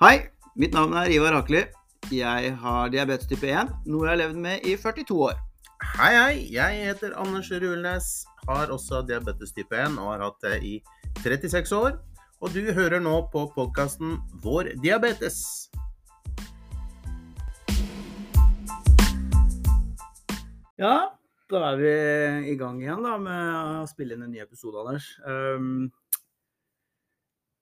Hei, mitt navn er Ivar Akeli. Jeg har diabetes type 1, noe jeg har levd med i 42 år. Hei, hei. Jeg heter Anders Rulnes. Har også diabetes type 1 og har hatt det i 36 år. Og du hører nå på podkasten Vår diabetes. Ja, da er vi i gang igjen da med å spille inn en ny episode, Anders. Um,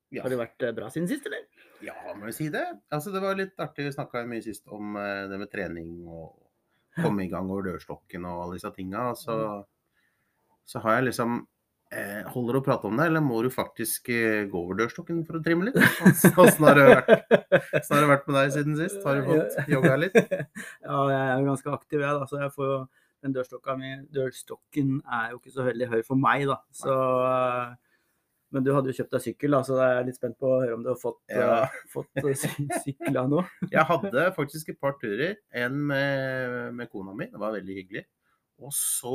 Ja, har det vært eh, bra siden sist, eller? Ja må vi si det? Altså, det var litt artig. Vi snakka mye sist om eh, det med trening og komme i gang over dørstokken og alle disse tinga. Så, så har jeg liksom eh, Holder du å prate om det, eller må du faktisk eh, gå over dørstokken for å trimme litt? Åssen har, det vært- har det vært med deg siden sist? Har du fått jogga litt? Ja, jeg er jo ganske aktiv, jeg, da. Så jeg får jo den dørstokka mi Dørstokken er jo ikke så veldig høy for meg, da. Så eh, Men du hadde jo kjøpt deg sykkel, da, så jeg er litt spent på å høre om du har fått, Ja. uh, fått eh, sy- sykla nå. Jeg hadde faktisk et par turer. En med, med kona mi, det var veldig hyggelig. Og så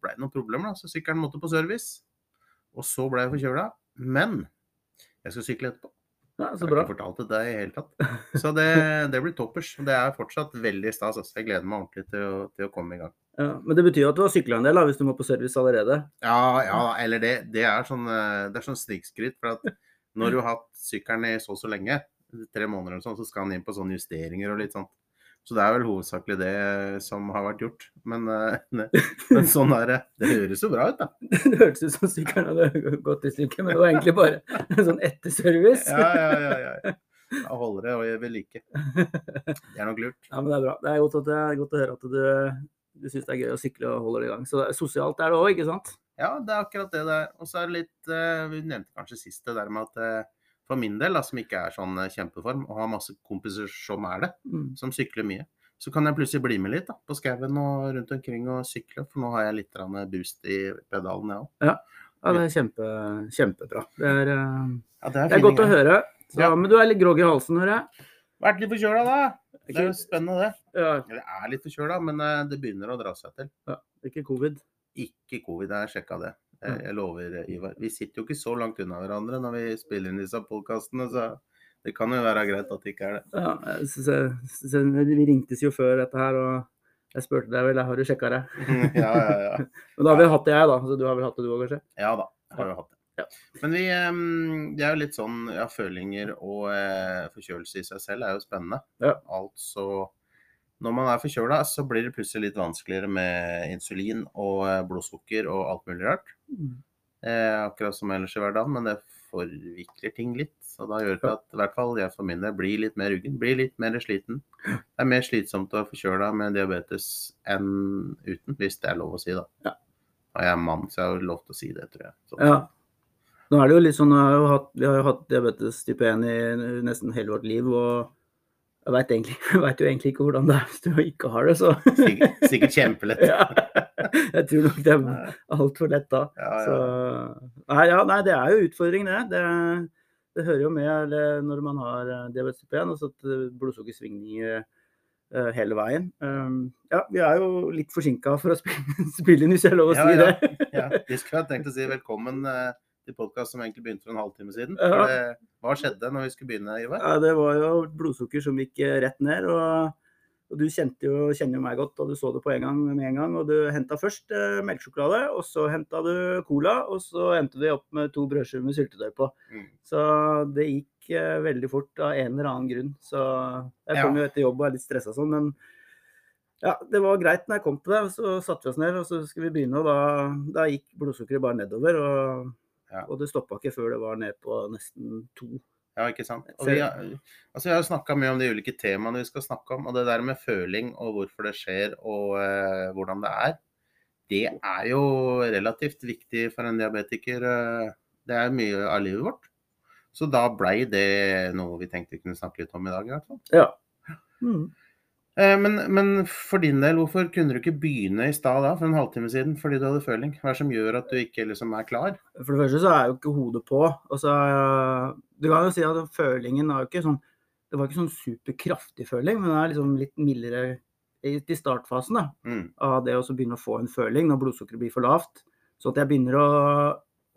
ble det noen problemer, da, så sykkelen måtte på service. Og så ble jeg forkjøla. Men jeg skal sykle etterpå. Ja, Jeg har ikke fortalt det i det hele tatt. Så det, det blir toppers. Det er fortsatt veldig stas. Altså. Jeg gleder meg ordentlig til å, til å komme i gang. Ja, men det betyr jo at du har sykla en del, da, hvis du må på service allerede. Ja, ja, eller det, det er sånn, eh, det er sånn snikskryt. For at når du har hatt sykkelen i så og så lenge, tre måneder eller sånn, så skal den inn på sånne justeringer og litt sånt. Så det er vel hovedsakelig det som har vært gjort. Men, eh, men sånn er det. Det høres jo bra ut, da. Det hørtes ut som sykkelen hadde gått i stykker, men det var egentlig bare en sånn etterservice. Ja, ja, ja. ja. Da holder det å ved like. Det er nok lurt. Ja, men det er bra. Det er godt, at det er godt å høre at du, du syns det er gøy å sykle og holder det i gang. Så det er sosialt er det òg, ikke sant? Ja, det er akkurat det det er. Og så er det litt eh, Vi nevnte kanskje sist det der med at eh, for min del, da, som ikke er sånn eh, kjempeform, og har masse kompiser som er det, Mm. som sykler mye, så kan jeg plutselig bli med litt da, på skauen og rundt omkring og sykle. For nå har jeg litt boost i pedalen, jeg òg. Ja, det er kjempe, kjempebra. Det er, eh, Ja, det er godt å høre. Så, Ja. Men du er litt groggy i halsen, hører jeg. Vært litt forkjøla, da. Det er jo spennende, det. ja, jeg er litt forkjøla, men eh, det begynner å dra seg til. ikke covid. Ikke covid, jeg har sjekka det. Jeg, jeg lover, eh, Ivar. Vi sitter jo ikke så langt unna hverandre når vi spiller inn disse podkastene, så det kan jo være greit at det ikke er det. Ja, jeg synes jeg- synes jeg- vi ringtes jo før dette her, og jeg spurte deg vel, har du sjekka det? ja, ja, ja. Men da har vi hatt det, jeg, da. Så du har vel hatt det, du òg, kanskje? Ja da, har jo hatt det. Ja. Men vi, det er jo litt sånn ja, følinger og eh, forkjølelse i seg selv er jo spennende. Ja. Altså når man er forkjøla, så blir det plutselig litt vanskeligere med insulin og eh, blodsukker og alt mulig rart. Eh, akkurat som ellers i hverdagen, men det forvikler ting litt. Så da gjør det at i hvert fall jeg for min del blir litt mer ruggen, blir litt mer sliten. Det er mer slitsomt å være forkjøla med diabetes enn uten, hvis det er lov å si, da. Ja. Og jeg er mann, så jeg har lov til å si det, tror jeg. Så. Ja. Nå er det jo litt sånn, Vi har jo hatt, Vi har jo hatt diabetes type 1 i nesten hele vårt liv. og jeg vet jo egentlig ikke hvordan det er hvis du ikke har det, så Sikkert, sikkert kjempelett. ja. Jeg tror nok det er Ja, altfor lett da. ja, Så, nei, ja, nei, det er jo utfordring, det. det. Det hører jo med når man har eh, diabetes type 1, altså at eh, blodsukkersvingninger eh, hele veien. Um, ja, vi er jo litt forsinka for å spille, spille inn, hvis jeg har lov å Ja, si ja. det. ja. Vi skulle ha tenkt å si velkommen til podkast som egentlig begynte for en halvtime siden. Ja. Det, hva skjedde når vi skulle begynne, Ivar? Ja, det var jo blodsukker som gikk eh, rett ned. og og du kjente jo, kjenner jo meg godt, og du så det på en gang med en gang. Og du henta først eh, melkesjokolade, og så henta du cola, og så endte vi opp med to brødskiver med syltetøy på. Mm. Så det gikk eh, veldig fort av en eller annen grunn. Så jeg kom Ja. jo etter jobb og er litt stressa sånn, men ja, det var greit når jeg kom til det. Så satte vi oss ned, og så skulle vi begynne, og da, da gikk blodsukkeret bare nedover. Og, Ja. og det stoppa ikke før det var ned på nesten to. Ja, ikke sant? Og vi har, altså har snakka mye om de ulike temaene vi skal snakke om. Og det der med føling og hvorfor det skjer og uh, hvordan det er, det er jo relativt viktig for en diabetiker. eh, det er mye av livet vårt. Så da blei det noe vi tenkte vi kunne snakke litt om i dag, i hvert fall. Ja. Mm. Eh, Men, men for din del, hvorfor kunne du ikke begynne i stad da, for en halvtime siden, fordi du hadde føling? Hva er det som gjør at du ikke liksom er klar? For det første så er jo ikke hodet på. Og så du kan jo si at følingen er jo ikke sånn Det var ikke sånn superkraftig føling, men det er liksom litt mildere i, i startfasen da, Mm. av det å begynne å få en føling når blodsukkeret blir for lavt. Så at jeg begynner å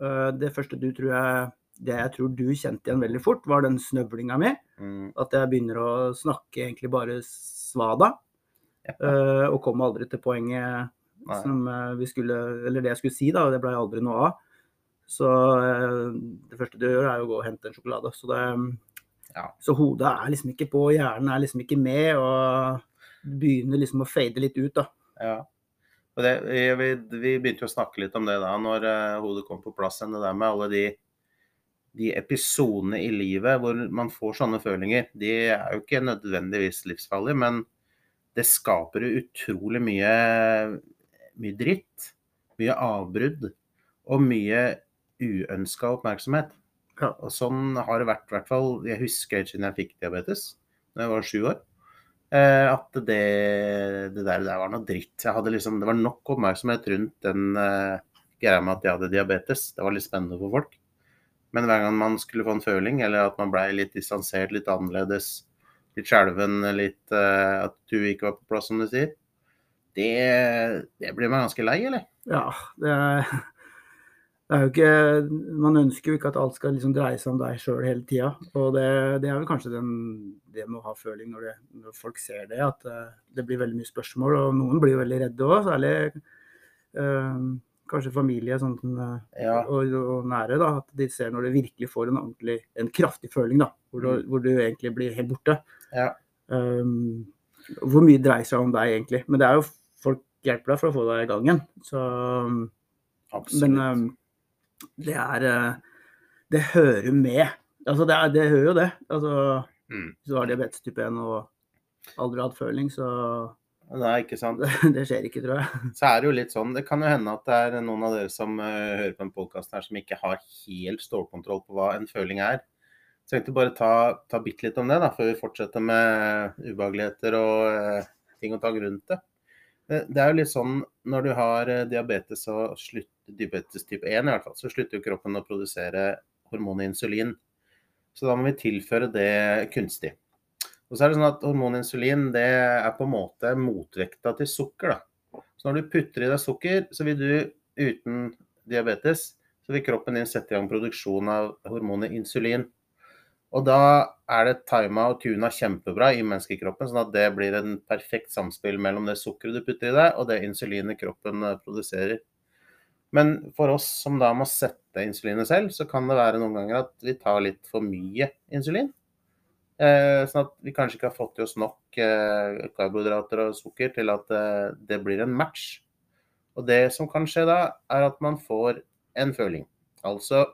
øh, Det første du tror jeg det jeg tror du kjente igjen veldig fort, var den snøvlinga mi. Mm. At jeg begynner å snakke egentlig bare svada. Eh, og kom aldri til poenget Nei. som eh, vi skulle Eller det jeg skulle si, da. Det blei aldri noe av. Så uh, det første du gjør, er å gå og hente en sjokolade. Så, det, Ja. så hodet er liksom ikke på, hjernen er liksom ikke med, og begynner liksom å fade litt ut, da. Ja. Og det, vi, vi, begynte jo å snakke litt om det da når hodet kom på plass igjen. Det der med alle de, de episodene i livet hvor man får sånne følinger. De er jo ikke nødvendigvis livsfarlige, men det skaper jo utrolig mye, mye dritt. Mye avbrudd og mye uønska oppmerksomhet. Ja. Og sånn har det vært, i hvert fall. Jeg husker helt siden jeg fikk diabetes da jeg var sju år. Eh, at det, det der, der var noe dritt. Liksom, det var nok oppmerksomhet rundt den uh, greia med at jeg hadde diabetes. Det var litt spennende for folk. Men hver gang man skulle få en føling, eller at man blei litt distansert, litt annerledes, litt skjelven, litt uh, at du ikke var på plass, som du sier, det, det blir man ganske lei, eller? Ja, det er, det er jo ikke Man ønsker jo ikke at alt skal liksom dreie seg om deg sjøl hele tida. Og det, det er vel kanskje den, det med å ha føling når, det, når folk ser det, at eh, det blir veldig mye spørsmål. Og noen blir jo veldig redde òg, særlig eh, kanskje familie sånn, eh, Ja. og, og nære. da, At de ser når du virkelig får en en kraftig føling, da, hvor du, hvor du egentlig blir helt borte. Ja. Um, hvor mye dreier seg om deg, egentlig. Men det er jo folk hjelper deg for å få deg i gang igjen. Så Absolutt. men um, det er uh, Det hører med. Altså, det, er, det hører jo det. Altså, Mm. hvis du har diabetes type 1 og aldri hatt føling, så Nei, ikke sant. det skjer ikke, tror jeg. Så er det jo litt sånn, det kan jo hende at det er noen av dere som uh, hører på en podkasten her som ikke har helt stålkontroll på hva en føling er. Så jeg tenkte bare ta, ta bitte litt om det, da, før vi fortsetter med ubehageligheter og uh, ting å ta rundt det. Det det er jo litt sånn når du har eh, diabetes og slutt, diabetes type 1 i hvert fall, så slutter jo kroppen å produsere hormonet insulin. Så da må vi tilføre det kunstig. Og så er det sånn at Hormon insulin det er på en måte motvekta til sukker. da. Så når du putter i deg sukker, så vil du uten diabetes, så vil kroppen din sette i gang produksjon av hormonet insulin. Og da er det tima og tuna kjempebra i menneskekroppen, sånn at det blir en perfekt samspill mellom det sukkeret du putter i deg, og det insulinet kroppen eh, produserer. Men for oss som da må sette insulinet selv, så kan det være noen ganger at vi tar litt for mye insulin. Eh, sånn at vi kanskje ikke har fått i oss nok eh, karbohydrater og sukker til at eh, det blir en match. Og det som kan skje da, er at man får en føling. Altså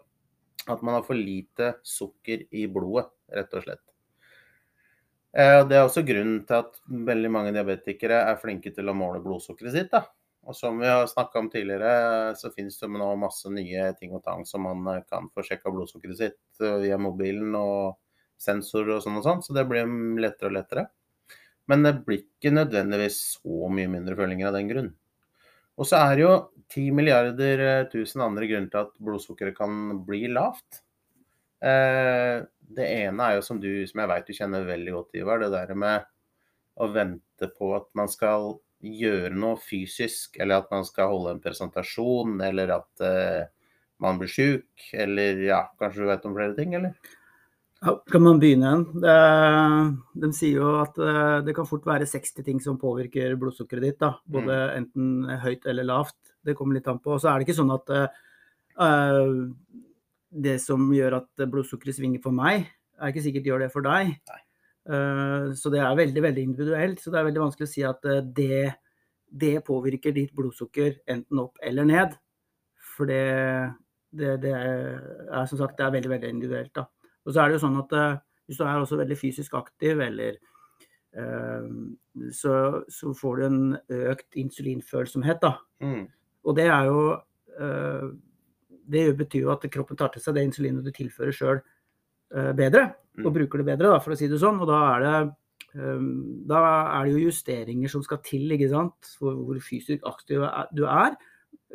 at man har for lite sukker i blodet, rett og slett. Det er også grunnen til at veldig mange diabetikere er flinke til å måle blodsukkeret sitt. da. Og som vi har snakka om tidligere, så finnes det nå masse nye ting og tang som man kan få sjekka blodsukkeret sitt via mobilen og sensorer og sånn og sånn, så det blir lettere og lettere. Men det blir ikke nødvendigvis så mye mindre følinger av den grunn. Og så er det jo 10 milliarder eh, tusen andre grunner til at blodsukkeret kan bli lavt. Eh, det ene er jo som du, som jeg veit du kjenner veldig godt, Ivar, det der med å vente på at man skal gjøre noe fysisk, eller at man skal holde en presentasjon, eller at eh, man blir sjuk, eller ja, kanskje du vet om flere ting, eller? Kan man begynne igjen? De sier jo at eh, det kan fort være 60 ting som påvirker blodsukkeret ditt. Da. Både enten høyt eller lavt. Det kommer litt an på. Og så er det ikke sånn at uh, det som gjør at blodsukkeret svinger for meg, er ikke sikkert gjør det for deg. Eh, så det er veldig veldig individuelt. Så det er veldig vanskelig å si at det, det påvirker ditt blodsukker enten opp eller ned. For det, det, det er som sagt det er veldig veldig individuelt. da. Og så er det jo sånn at eh, hvis du er også veldig fysisk aktiv, eller eh, så, så får du en økt insulinfølsomhet, da. Mm. Og det er jo eh, Det betyr jo at kroppen tar til seg det insulinet du tilfører sjøl bedre, og Mm. bruker det bedre, da, for å si det sånn. Og da er det da er det jo justeringer som skal til, ikke sant. Hvor, hvor fysisk aktiv du er.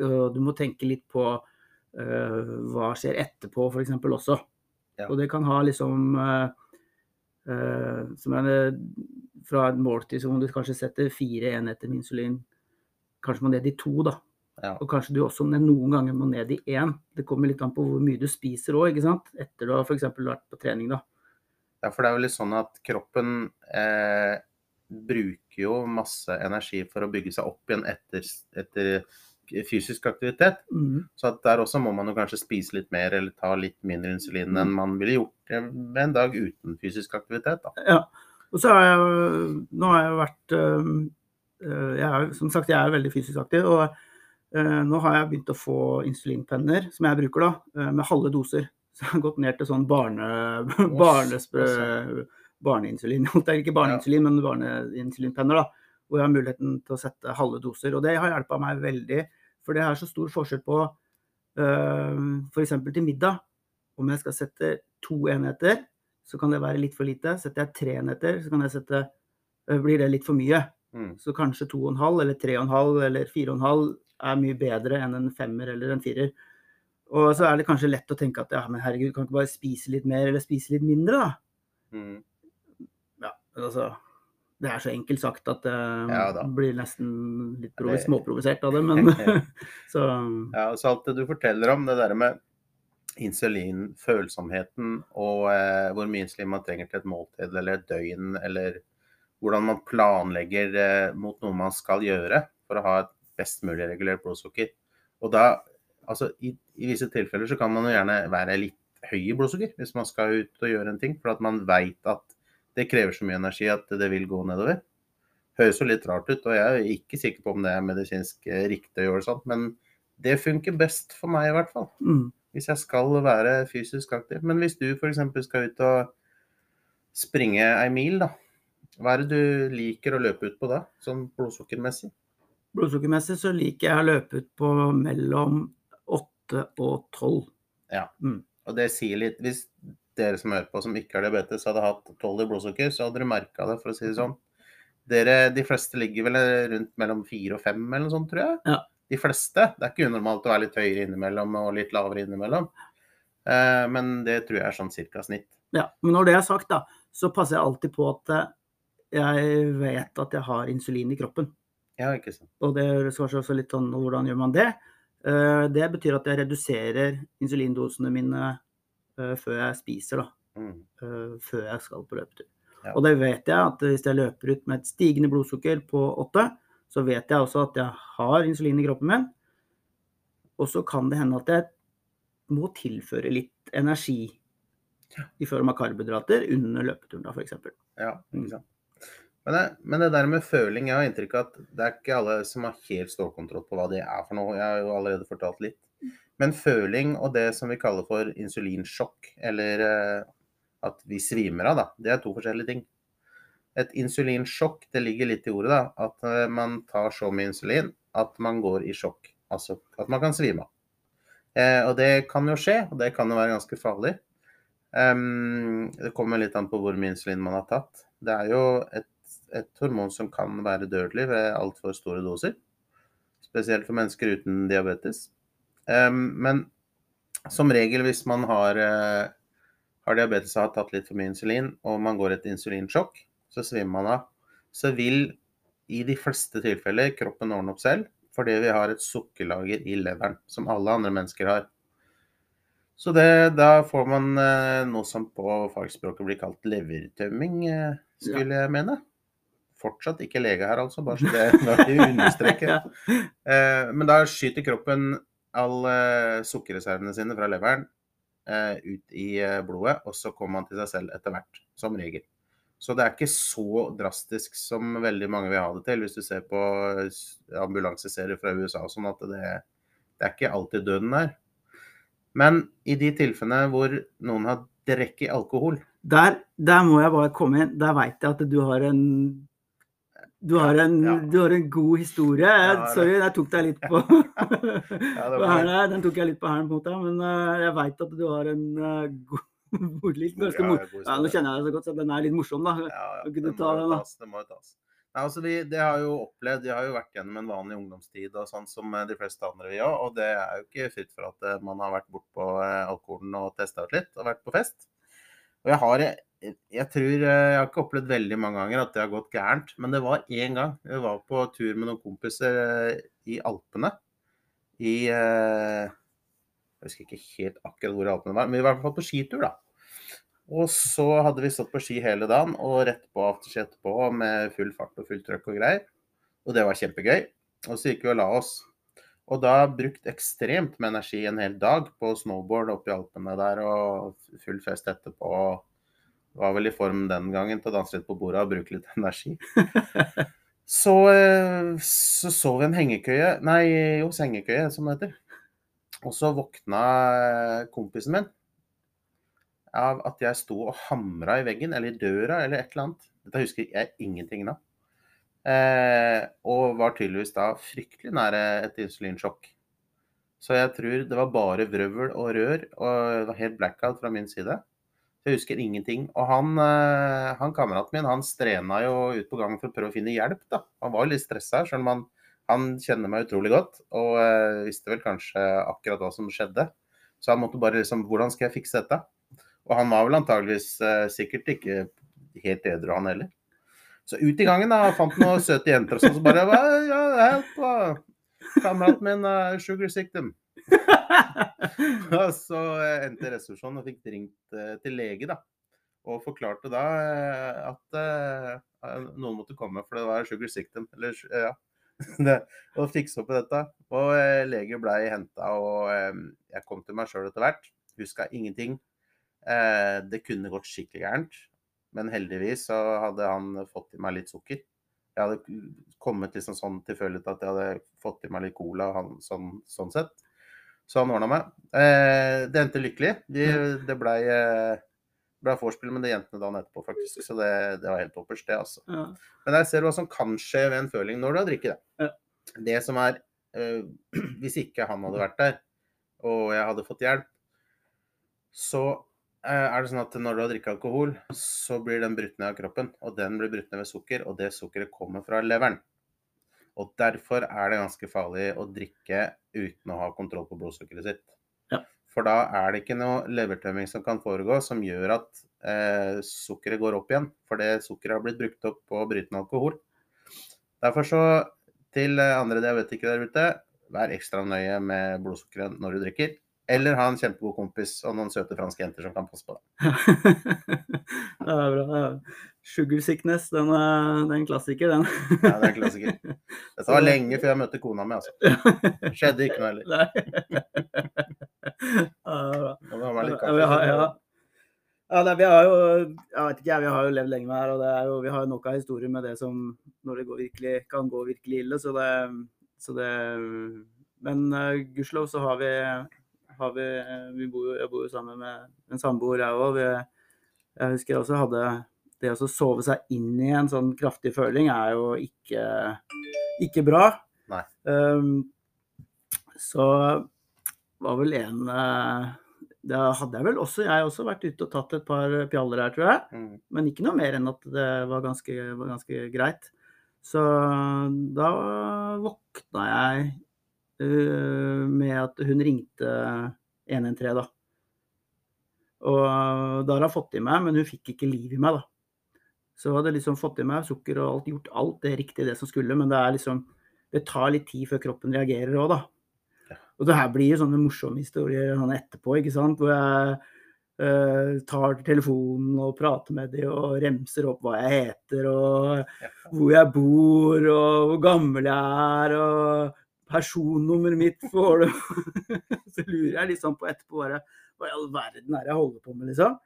Og du må tenke litt på uh, hva skjer etterpå, f.eks. også. Ja. Og det kan ha liksom uh, eh, som er det, Fra et måltid som om du kanskje setter fire enheter med insulin. Kanskje må ned i to, da. Ja. Og kanskje du også noen ganger må ned i én. Det kommer litt an på hvor mye du spiser òg, ikke sant. Etter du har f.eks. vært på trening, da. Ja, for det er jo litt sånn at kroppen eh, bruker jo masse energi for å bygge seg opp igjen etter, etter fysisk aktivitet. Mm. Så at der også må man jo kanskje spise litt mer eller ta litt mindre insulin enn man ville gjort med en dag uten fysisk aktivitet. Da. Ja. Og så har jeg Nå har jeg vært øh, øh, jeg er, Som sagt, jeg er veldig fysisk aktiv. Og nå har jeg begynt å få insulinpenner, som jeg bruker, da, med halve doser. Så jeg har gått ned til sånn barne, barnesprø, barneinsulin. Ikke barneinsulin, men barneinsulinpenner. da, Hvor jeg har muligheten til å sette halve doser. Og det har hjulpet meg veldig. For det er så stor forskjell på øh, f.eks. til middag. Om jeg skal sette to enheter, så kan det være litt for lite. Setter jeg tre enheter, så kan jeg sette, øh, blir det litt for mye. Mm. Så kanskje to og en halv eller tre og en halv eller fire og en halv er mye bedre enn en femmer eller en firer. Og så er det kanskje lett å tenke at ja, men herregud, kan ikke bare spise litt mer eller spise litt mindre, da? Mm. Ja, altså Det er så enkelt sagt at jeg Ja blir nesten litt provis, småprovosert av det, men så Ja, og så alt det du forteller om, det der med insulinfølsomheten og eh, hvor mye insulin man trenger til et måltid eller et døgn, eller hvordan man planlegger eh, mot noe man skal gjøre for å ha et best mulig regulert blodsukker. Og da, altså i, i visse tilfeller så kan man jo gjerne være litt høy i blodsukker hvis man skal ut og gjøre en ting, for at man veit at det krever så mye energi at det vil gå nedover. Høres jo litt rart ut, og jeg er ikke sikker på om det er medisinsk eh, riktig å gjøre sånn, men det funker best for meg i hvert fall mm. hvis jeg skal være fysisk aktiv. Men hvis du f.eks. skal ut og springe ei mil, da. Hva er det du liker å løpe ut på da, sånn blodsukkermessig? Blodsukkermessig så liker jeg å løpe ut på mellom 8 og 12. Og det sier litt Hvis dere som hører på som ikke har diabetes, hadde hatt 12 i blodsukker, så hadde dere merka det, for å si det sånn. Dere, de fleste ligger vel rundt mellom 4 og 5 eller noe sånt, tror jeg. Ja. De fleste. Det er ikke unormalt å være litt høyere innimellom og litt lavere innimellom. Eh, men det tror jeg er sånn cirka snitt. Ja, men når det er sagt, da, så passer jeg alltid på at eh, jeg vet at jeg har insulin i kroppen. Ja, ikke sant. Og det svarer også litt sånn hvordan gjør man det? Eh, Det betyr at jeg reduserer insulindosene mine eh, før jeg spiser, da. Mm. eh, Før jeg skal på løpetur. Ja. Og det vet jeg at hvis jeg løper ut med et stigende blodsukker på åtte, så vet jeg også at jeg har insulin i kroppen min. Og så kan det hende at jeg må tilføre litt energi i form av karbohydrater under løpeturen, da, f.eks. Ja, Mm. ikke sant. Men det, men det der med føling, jeg har inntrykk av at det er ikke alle som har helt stålkontroll på hva det er for noe. Jeg har jo allerede fortalt litt. Men føling og det som vi kaller for insulinsjokk, eller eh, at vi svimer av, da, det er to forskjellige ting. Et insulinsjokk, det ligger litt i ordet, da, at eh, man tar så mye insulin at man går i sjokk. Altså at man kan svime av. Eh, og det kan jo skje, og det kan jo være ganske farlig. Um, det kommer litt an på hvor mye insulin man har tatt. Det er jo et, et hormon som kan være dødelig ved altfor store doser. Spesielt for mennesker uten diabetes. Men som regel hvis man har, eh, har diabetes og har tatt litt for mye insulin, og man går et insulinsjokk, så svimer man av. Så vil i de fleste tilfeller kroppen ordne opp selv, fordi vi har et sukkerlager i leveren, som alle andre mennesker har. Så det, da får man eh, noe som på fagspråket blir kalt levertømming, eh, skulle jeg mene. Fortsatt ikke lege her, altså, bare så det er understreket. men da skyter kroppen alle sukkerreservene sine fra leveren eh, ut i eh, blodet, og så kommer man til seg selv etter hvert, som regel. Så det er ikke så drastisk som veldig mange vil ha det til, hvis du ser på s- ambulanseserier fra USA og sånn, at det, det er ikke alltid døden der. Men i de tilfellene hvor noen har drukket alkohol, Der, der må jeg bare komme inn. Der veit jeg at du har en du har, en, Ja. du har en god historie. Ja, Sorry, den tok jeg litt på, ja, på her. Den tok jeg litt på hælen, på en måte. Men eh, jeg veit at du har en uh, god litt ganske Ja, mor... Ja, nå kjenner jeg deg så godt, så den er litt morsom, da. Ja, ja. Det må den, da? tas, Det må jo tas. Nei, altså vi, det har jo opplevd, Jeg har jo vært gjennom en vanlig ungdomstid og sånn som eh, de fleste andre vi òg. Og det er jo ikke fritt for at eh, man har vært bortpå eh, alkoholen og testa ut litt og vært på fest. Og jeg har jeg, tror eh, Jeg har ikke opplevd veldig mange ganger at det har gått gærent, men det var én gang. Jeg var på tur med noen kompiser eh, i Alpene. i eh, Jeg husker ikke helt akkurat hvor i Alpene var, men vi var i hvert fall på skitur, da. Og så hadde vi stått på ski hele dagen og rett på afterski etterpå med full fart og fullt trøkk og greier. Og det var kjempegøy. Og så gikk vi og la oss. Og da brukt ekstremt med energi en hel dag på snowboard oppe i Alpene der og full fest etterpå. Var vel i form den gangen til å danse litt på bordet og bruke litt energi. Så eh, så, så vi en hengekøye, nei, jo, sengekøye som det heter. Og så våkna kompisen min av at jeg sto og hamra i veggen, eller i døra, eller et eller annet. Dette husker jeg ingenting av. Eh, og var tydeligvis da fryktelig nære et insulinsjokk. Så jeg tror det var bare vrøvl og rør, og det var helt blackout fra min side. Jeg husker ingenting. Og han, eh, han kameraten min han strena jo ut på gangen for å prøve å finne hjelp. da. Han var jo litt stressa, selv om han, han kjenner meg utrolig godt. Og eh, visste vel kanskje akkurat hva som skjedde. Så han måtte bare liksom Hvordan skal jeg fikse dette? Og han var vel antageligvis eh, sikkert ikke helt edru, han heller. Så ut i gangen da, fant noen søte jenter og sånn, så bare ja, help, Kameraten min er sugar sick Og så eh, endte resepsjonen og fikk ringt eh, til lege, da. Og forklarte da eh, at noen måtte komme, for det var sugar-sickdom Eller ja. Og fikse opp i dette. Og eh, lege blei henta, og jeg kom til meg sjøl etter hvert. Huska ingenting. Det kunne gått skikkelig gærent. Men heldigvis så hadde han fått i meg litt sukker. Jeg hadde kommet liksom sånn tilfeldig at jeg hadde fått i meg litt cola sånn, sånn sett. Så han ordna meg. Eh, det endte lykkelig. De, det blei eh, ble vorspiel med de jentene dagen etterpå, faktisk. Så det, det var helt toppers, det, altså. Ja. Men jeg ser hva som kan skje ved en føling når du har drikket det. Ja. Det som er eh, Hvis ikke han hadde vært der, og jeg hadde fått hjelp, så eh, er det sånn at når du har drikket alkohol, så blir den brutt ned av kroppen. Og den blir brutt ned ved sukker, og det sukkeret kommer fra leveren. Og derfor er det ganske farlig å drikke uten å ha kontroll på blodsukkeret sitt. Ja. For da er det ikke noe levertømming som kan foregå som gjør at eh, sukkeret går opp igjen. For det sukkeret har blitt brukt opp på brytende alkohol. Derfor så, til andre diabetikere der ute, vær ekstra nøye med blodsukkeret når du drikker. Eller ha en kjempegod kompis og noen søte franske jenter som kan passe på deg. det er bra. Sugar sickness, den er, det er en klassiker, den. Ja, det er en klassiker. Dette var lenge før jeg møtte kona mi, altså. Skjedde ikke noe heller. Nei. Ja, det. Det Ja, vi har, ja. Ja, nei, vi har jo jeg vet ikke, vi har jo levd lenge med her, og det er jo, vi har jo nok av historier med det som når det går virkelig, kan gå virkelig ille. Så det, så det Men uh, gudskjelov så har vi, har vi, vi bor Jeg bor jo sammen med en samboer, jeg òg. Jeg husker jeg også hadde Det å sove seg inn i en sånn kraftig føling er jo ikke, ikke bra. Nei. Um, så var vel en eh, Da hadde jeg vel også, jeg også vært ute og tatt et par pjaller her, tror jeg. Mm. Men ikke noe mer enn at det var ganske, var ganske greit. Så da våkna jeg uh, med at hun ringte 113, da. Og da har hun fått i meg, men hun fikk ikke liv i meg, da. Så hun hadde liksom fått i meg sukker og alt, gjort alt det riktige det som skulle, men det er liksom Det tar litt tid før kroppen reagerer òg, da. Og det her blir jo sånne morsomme historier sånn etterpå, ikke sant. Hvor jeg uh, tar telefonen og prater med dem og remser opp hva jeg heter og hvor jeg bor og hvor gammel jeg er og personnummeret mitt får du. Så lurer jeg liksom på etterpå bare hva i all verden er det jeg holder på med, liksom.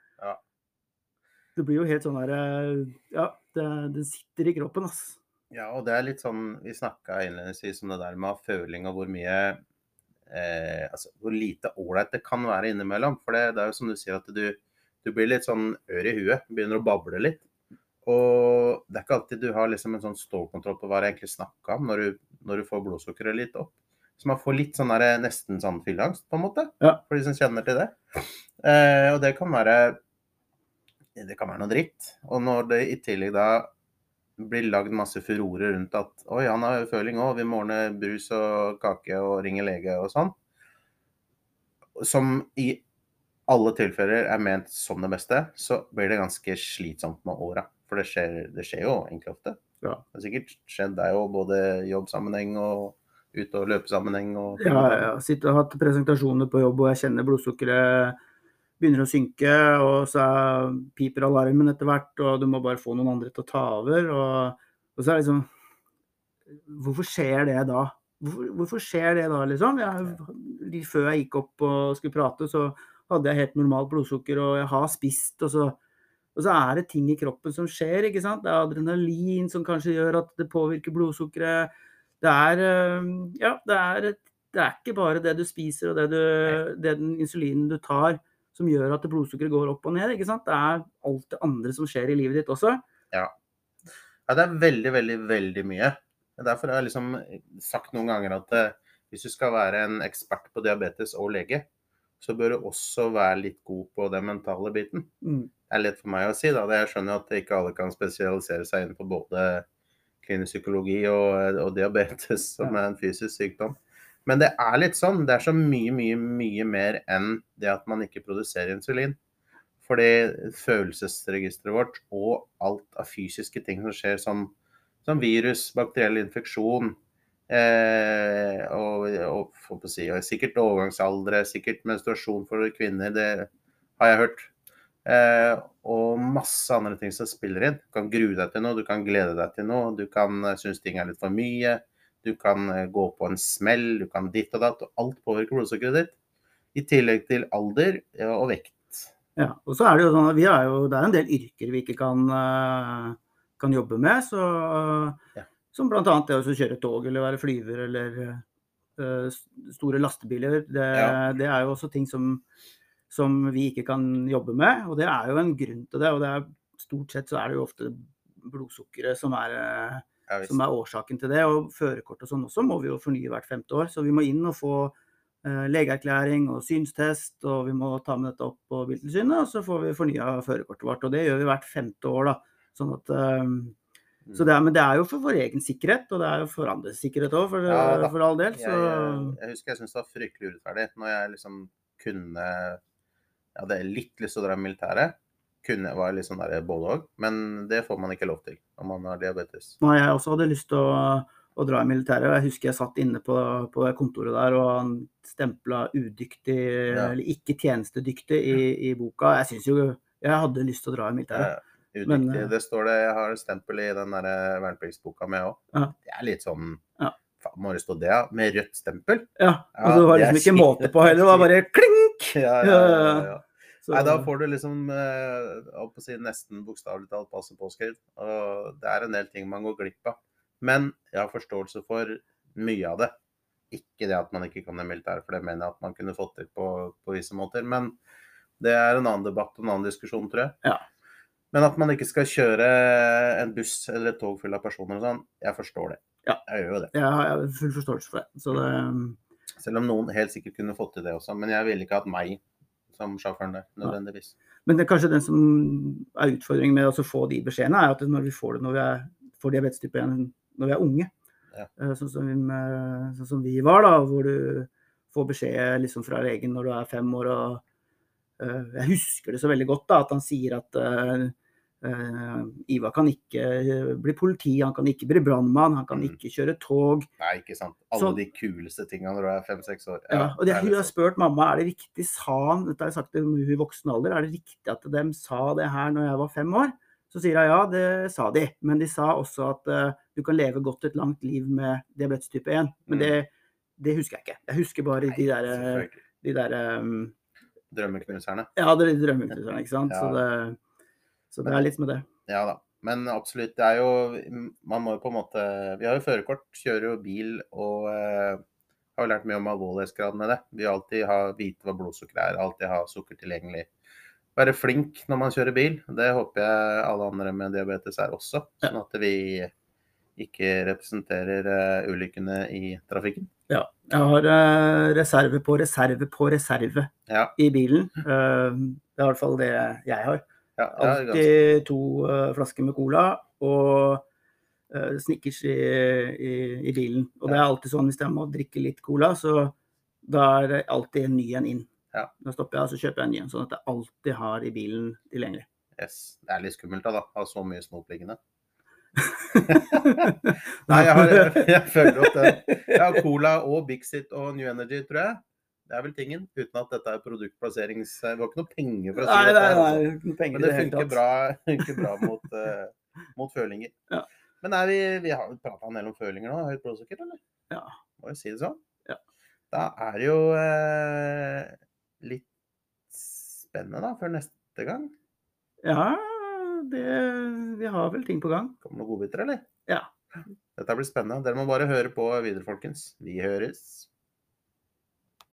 Det blir jo helt sånn her eh, Ja, det, det sitter i kroppen, ass. Ja, og det er litt sånn Vi snakka innledningsvis om det der med føling og hvor mye eh, Altså hvor lite ålreit det kan være innimellom. For det, det er jo som du sier, at du, du blir litt sånn ør i huet. Begynner å bable litt. Og det er ikke alltid du har liksom en sånn stålkontroll på hva det egentlig snakka om når du, når du får blodsukkeret litt opp. Så man får litt sånn der, nesten sånn fylleangst, på en måte. Ja. For de som kjenner til det. Eh, og det kan være det kan være noe dritt. Og når det i tillegg da blir lagd masse furore rundt at oi, han har føling òg, vi må ordne brus og kake og ringe lege og sånn, som i alle tilfeller er ment som det beste, så blir det ganske slitsomt med åra. For det skjer, det skjer jo egentlig ofte. Ja. Det har sikkert skjedd deg òg, både i jobbsammenheng og ut og løpesammenheng og Ja, ja, ja. Sitter og hatt presentasjoner på jobb, og jeg kjenner blodsukkeret begynner å synke, og så er, piper alarmen etter hvert, og du må bare få noen andre til å ta over. Og, og så er det liksom Hvorfor skjer det da? Hvorfor, hvorfor skjer det da, liksom? Jeg, før jeg gikk opp og skulle prate, så hadde jeg helt normalt blodsukker, og jeg har spist, og så, og så er det ting i kroppen som skjer, ikke sant. Det er adrenalin som kanskje gjør at det påvirker blodsukkeret. Det er Ja, det er, det er ikke bare det du spiser og det, du, det den insulinen du tar som gjør at blodsukkeret går opp og ned. ikke sant? Det er alt det andre som skjer i livet ditt også. Ja. ja det er veldig, veldig, veldig mye. Derfor har jeg liksom sagt noen ganger at eh, hvis du skal være en ekspert på diabetes og lege, så bør du også være litt god på den mentale biten. Mm. Det er lett for meg å si, da. Jeg skjønner at ikke alle kan spesialisere seg innenfor både klinisk psykologi og, og diabetes, som Ja. er en fysisk sykdom. Men det er litt sånn. Det er så mye, mye, mye mer enn det at man ikke produserer insulin. Fordi følelsesregisteret vårt og alt av fysiske ting som skjer, som, som virus, bakteriell infeksjon eh, og, og, å si, og sikkert overgangsaldre, sikkert menstruasjon for kvinner, det har jeg hørt. Eh, og masse andre ting som spiller inn. Du kan grue deg til noe, du kan glede deg til noe, du kan uh, synes ting er litt for mye. Du kan eh, gå på en smell, du kan ditt og datt, og alt påvirker blodsukkeret ditt. I tillegg til alder og vekt. Ja, og så er det jo sånn at vi er jo, det er en del yrker vi ikke kan, eh, kan jobbe med. Så, Ja. Som bl.a. det å kjøre tog eller være flyver eller uh, store lastebiler. Det, Ja. det er jo også ting som, som vi ikke kan jobbe med. Og det er jo en grunn til det. Og det er, stort sett så er det jo ofte blodsukkeret som er, eh, Ja, som er årsaken til det. Og førerkort og sånn også må vi jo fornye hvert femte år. Så vi må inn og få eh, legeerklæring og synstest, og vi må ta med dette opp på Biltilsynet, og så får vi fornya førerkortet vårt. Og det gjør vi hvert femte år, da. Sånn at, eh, så det er, men det er jo for vår egen sikkerhet, og det er jo for andres sikkerhet òg, for, Ja, for all del. Så, jeg, jeg, jeg husker jeg syntes det var fryktelig urettferdig når jeg liksom kunne Jeg hadde litt lyst til å dra i militæret. Kunne være litt sånn der både òg, men det får man ikke lov til når man har diabetes. Nei, jeg også hadde lyst til å, å dra i militæret. Jeg husker jeg satt inne på, på kontoret der, og han stempla udyktig, Ja. eller ikke tjenestedyktig, i, i boka. Jeg syns jo jeg hadde lyst til å dra i militæret. Ja, Udyktig. Men, eh, det står det, Jeg har stempel i den der eh, vernepliktsboka mi òg. Ja. Det er litt sånn Ja. Faen, må det stå det, ja? Med rødt stempel? Ja, og det var det liksom ikke måte på heller. Det var bare klink! Ja, ja, ja. Så, Nei, da får du liksom eh, si, nesten bokstavelig talt passe påskrevet. Og det er en del ting man går glipp av. Men jeg har forståelse for mye av det. Ikke det at man ikke kan det militære, for det mener jeg at man kunne fått til på, på visse måter. Men det er en annen debatt og en annen diskusjon, tror jeg. Ja. Men at man ikke skal kjøre en buss eller et tog full av personer og sånn, jeg forstår det. Ja. Jeg gjør jo det. jeg har full forståelse for det. Så det Selv om noen helt sikkert kunne fått til det også. Men jeg ville ikke hatt meg som sjåføren der, nødvendigvis. Men det er kanskje den som er utfordringen med å altså få de beskjedene, er at når vi får det når vi er, får diabetes type 1 når vi er unge, Ja. eh, sånn, som vi, sånn som vi var, da, hvor du får beskjed liksom fra legen når du er fem år. og eh, Jeg husker det så veldig godt da, at han sier at eh, Ivar kan ikke eh, bli politi, han kan ikke bli brannmann, han kan Mm. ikke kjøre tog. Nei, ikke sant. Alle Så- de kuleste tingene når du er fem-seks år. Ja, og det, hun har sånn. spurt mamma er det riktig, sa han, dette har jeg sagt til hun i voksen alder, er det riktig at de sa det her når jeg var fem år? Så sier hun ja, det sa de, men de sa også at uh, du kan leve godt et langt liv med diabetes type 1. Men Mm. det, det husker jeg ikke. Jeg husker bare Nei, de der, de der um, Drømmeknuserne. Ja, er drømmeknuserne, ikke sant. Ja. Så, det, så det er litt med det. Ja da. Men absolutt, det er jo Man må jo på en måte Vi har jo førerkort, kjører jo bil og eh, har jo lært mye om alvorlighetsgraden med det. Vi vil alltid ha, vite hva blodsukker er, alltid ha sukker tilgjengelig. Være flink når man kjører bil. Det håper jeg alle andre med diabetes er også. Sånn at vi ikke representerer uh, ulykkene i trafikken. Ja. Jeg har uh, reserve på reserve på reserve Ja. i bilen. Uh, det er i hvert fall det jeg har. Ja, Alltid to eh, flasker med cola og uh, Snickers i, i, i bilen. Og det er alltid sånn hvis jeg må drikke litt cola, så da er det alltid en ny en inn. Ja. Da stopper jeg og så kjøper jeg en ny en, sånn at jeg alltid har i bilen tilgjengelig. yes. Det er litt skummelt da, da. Ha så mye snop liggende. Nei, jeg, har, jeg følger opp den. Jeg har Cola og Bixit og New Energy, tror jeg. Det er vel tingen. Uten at dette er produktplasserings... Vi har ikke noe penger for å si Nei, dette. nei, nei, altså. ikke noe penger Men det det funker bra, funker bra mot, uh, mot følinger. Ja. Men er vi, vi har prata en del om følinger nå. Høyt blodsukker, eller? Ja. Må jo si det sånn. Ja. Da er det jo uh, litt spennende da, før neste gang. Ja, det, vi har vel ting på gang. Kommer noen godbiter, eller? Ja. Dette blir spennende. Dere må bare høre på videre, folkens. Vi høres.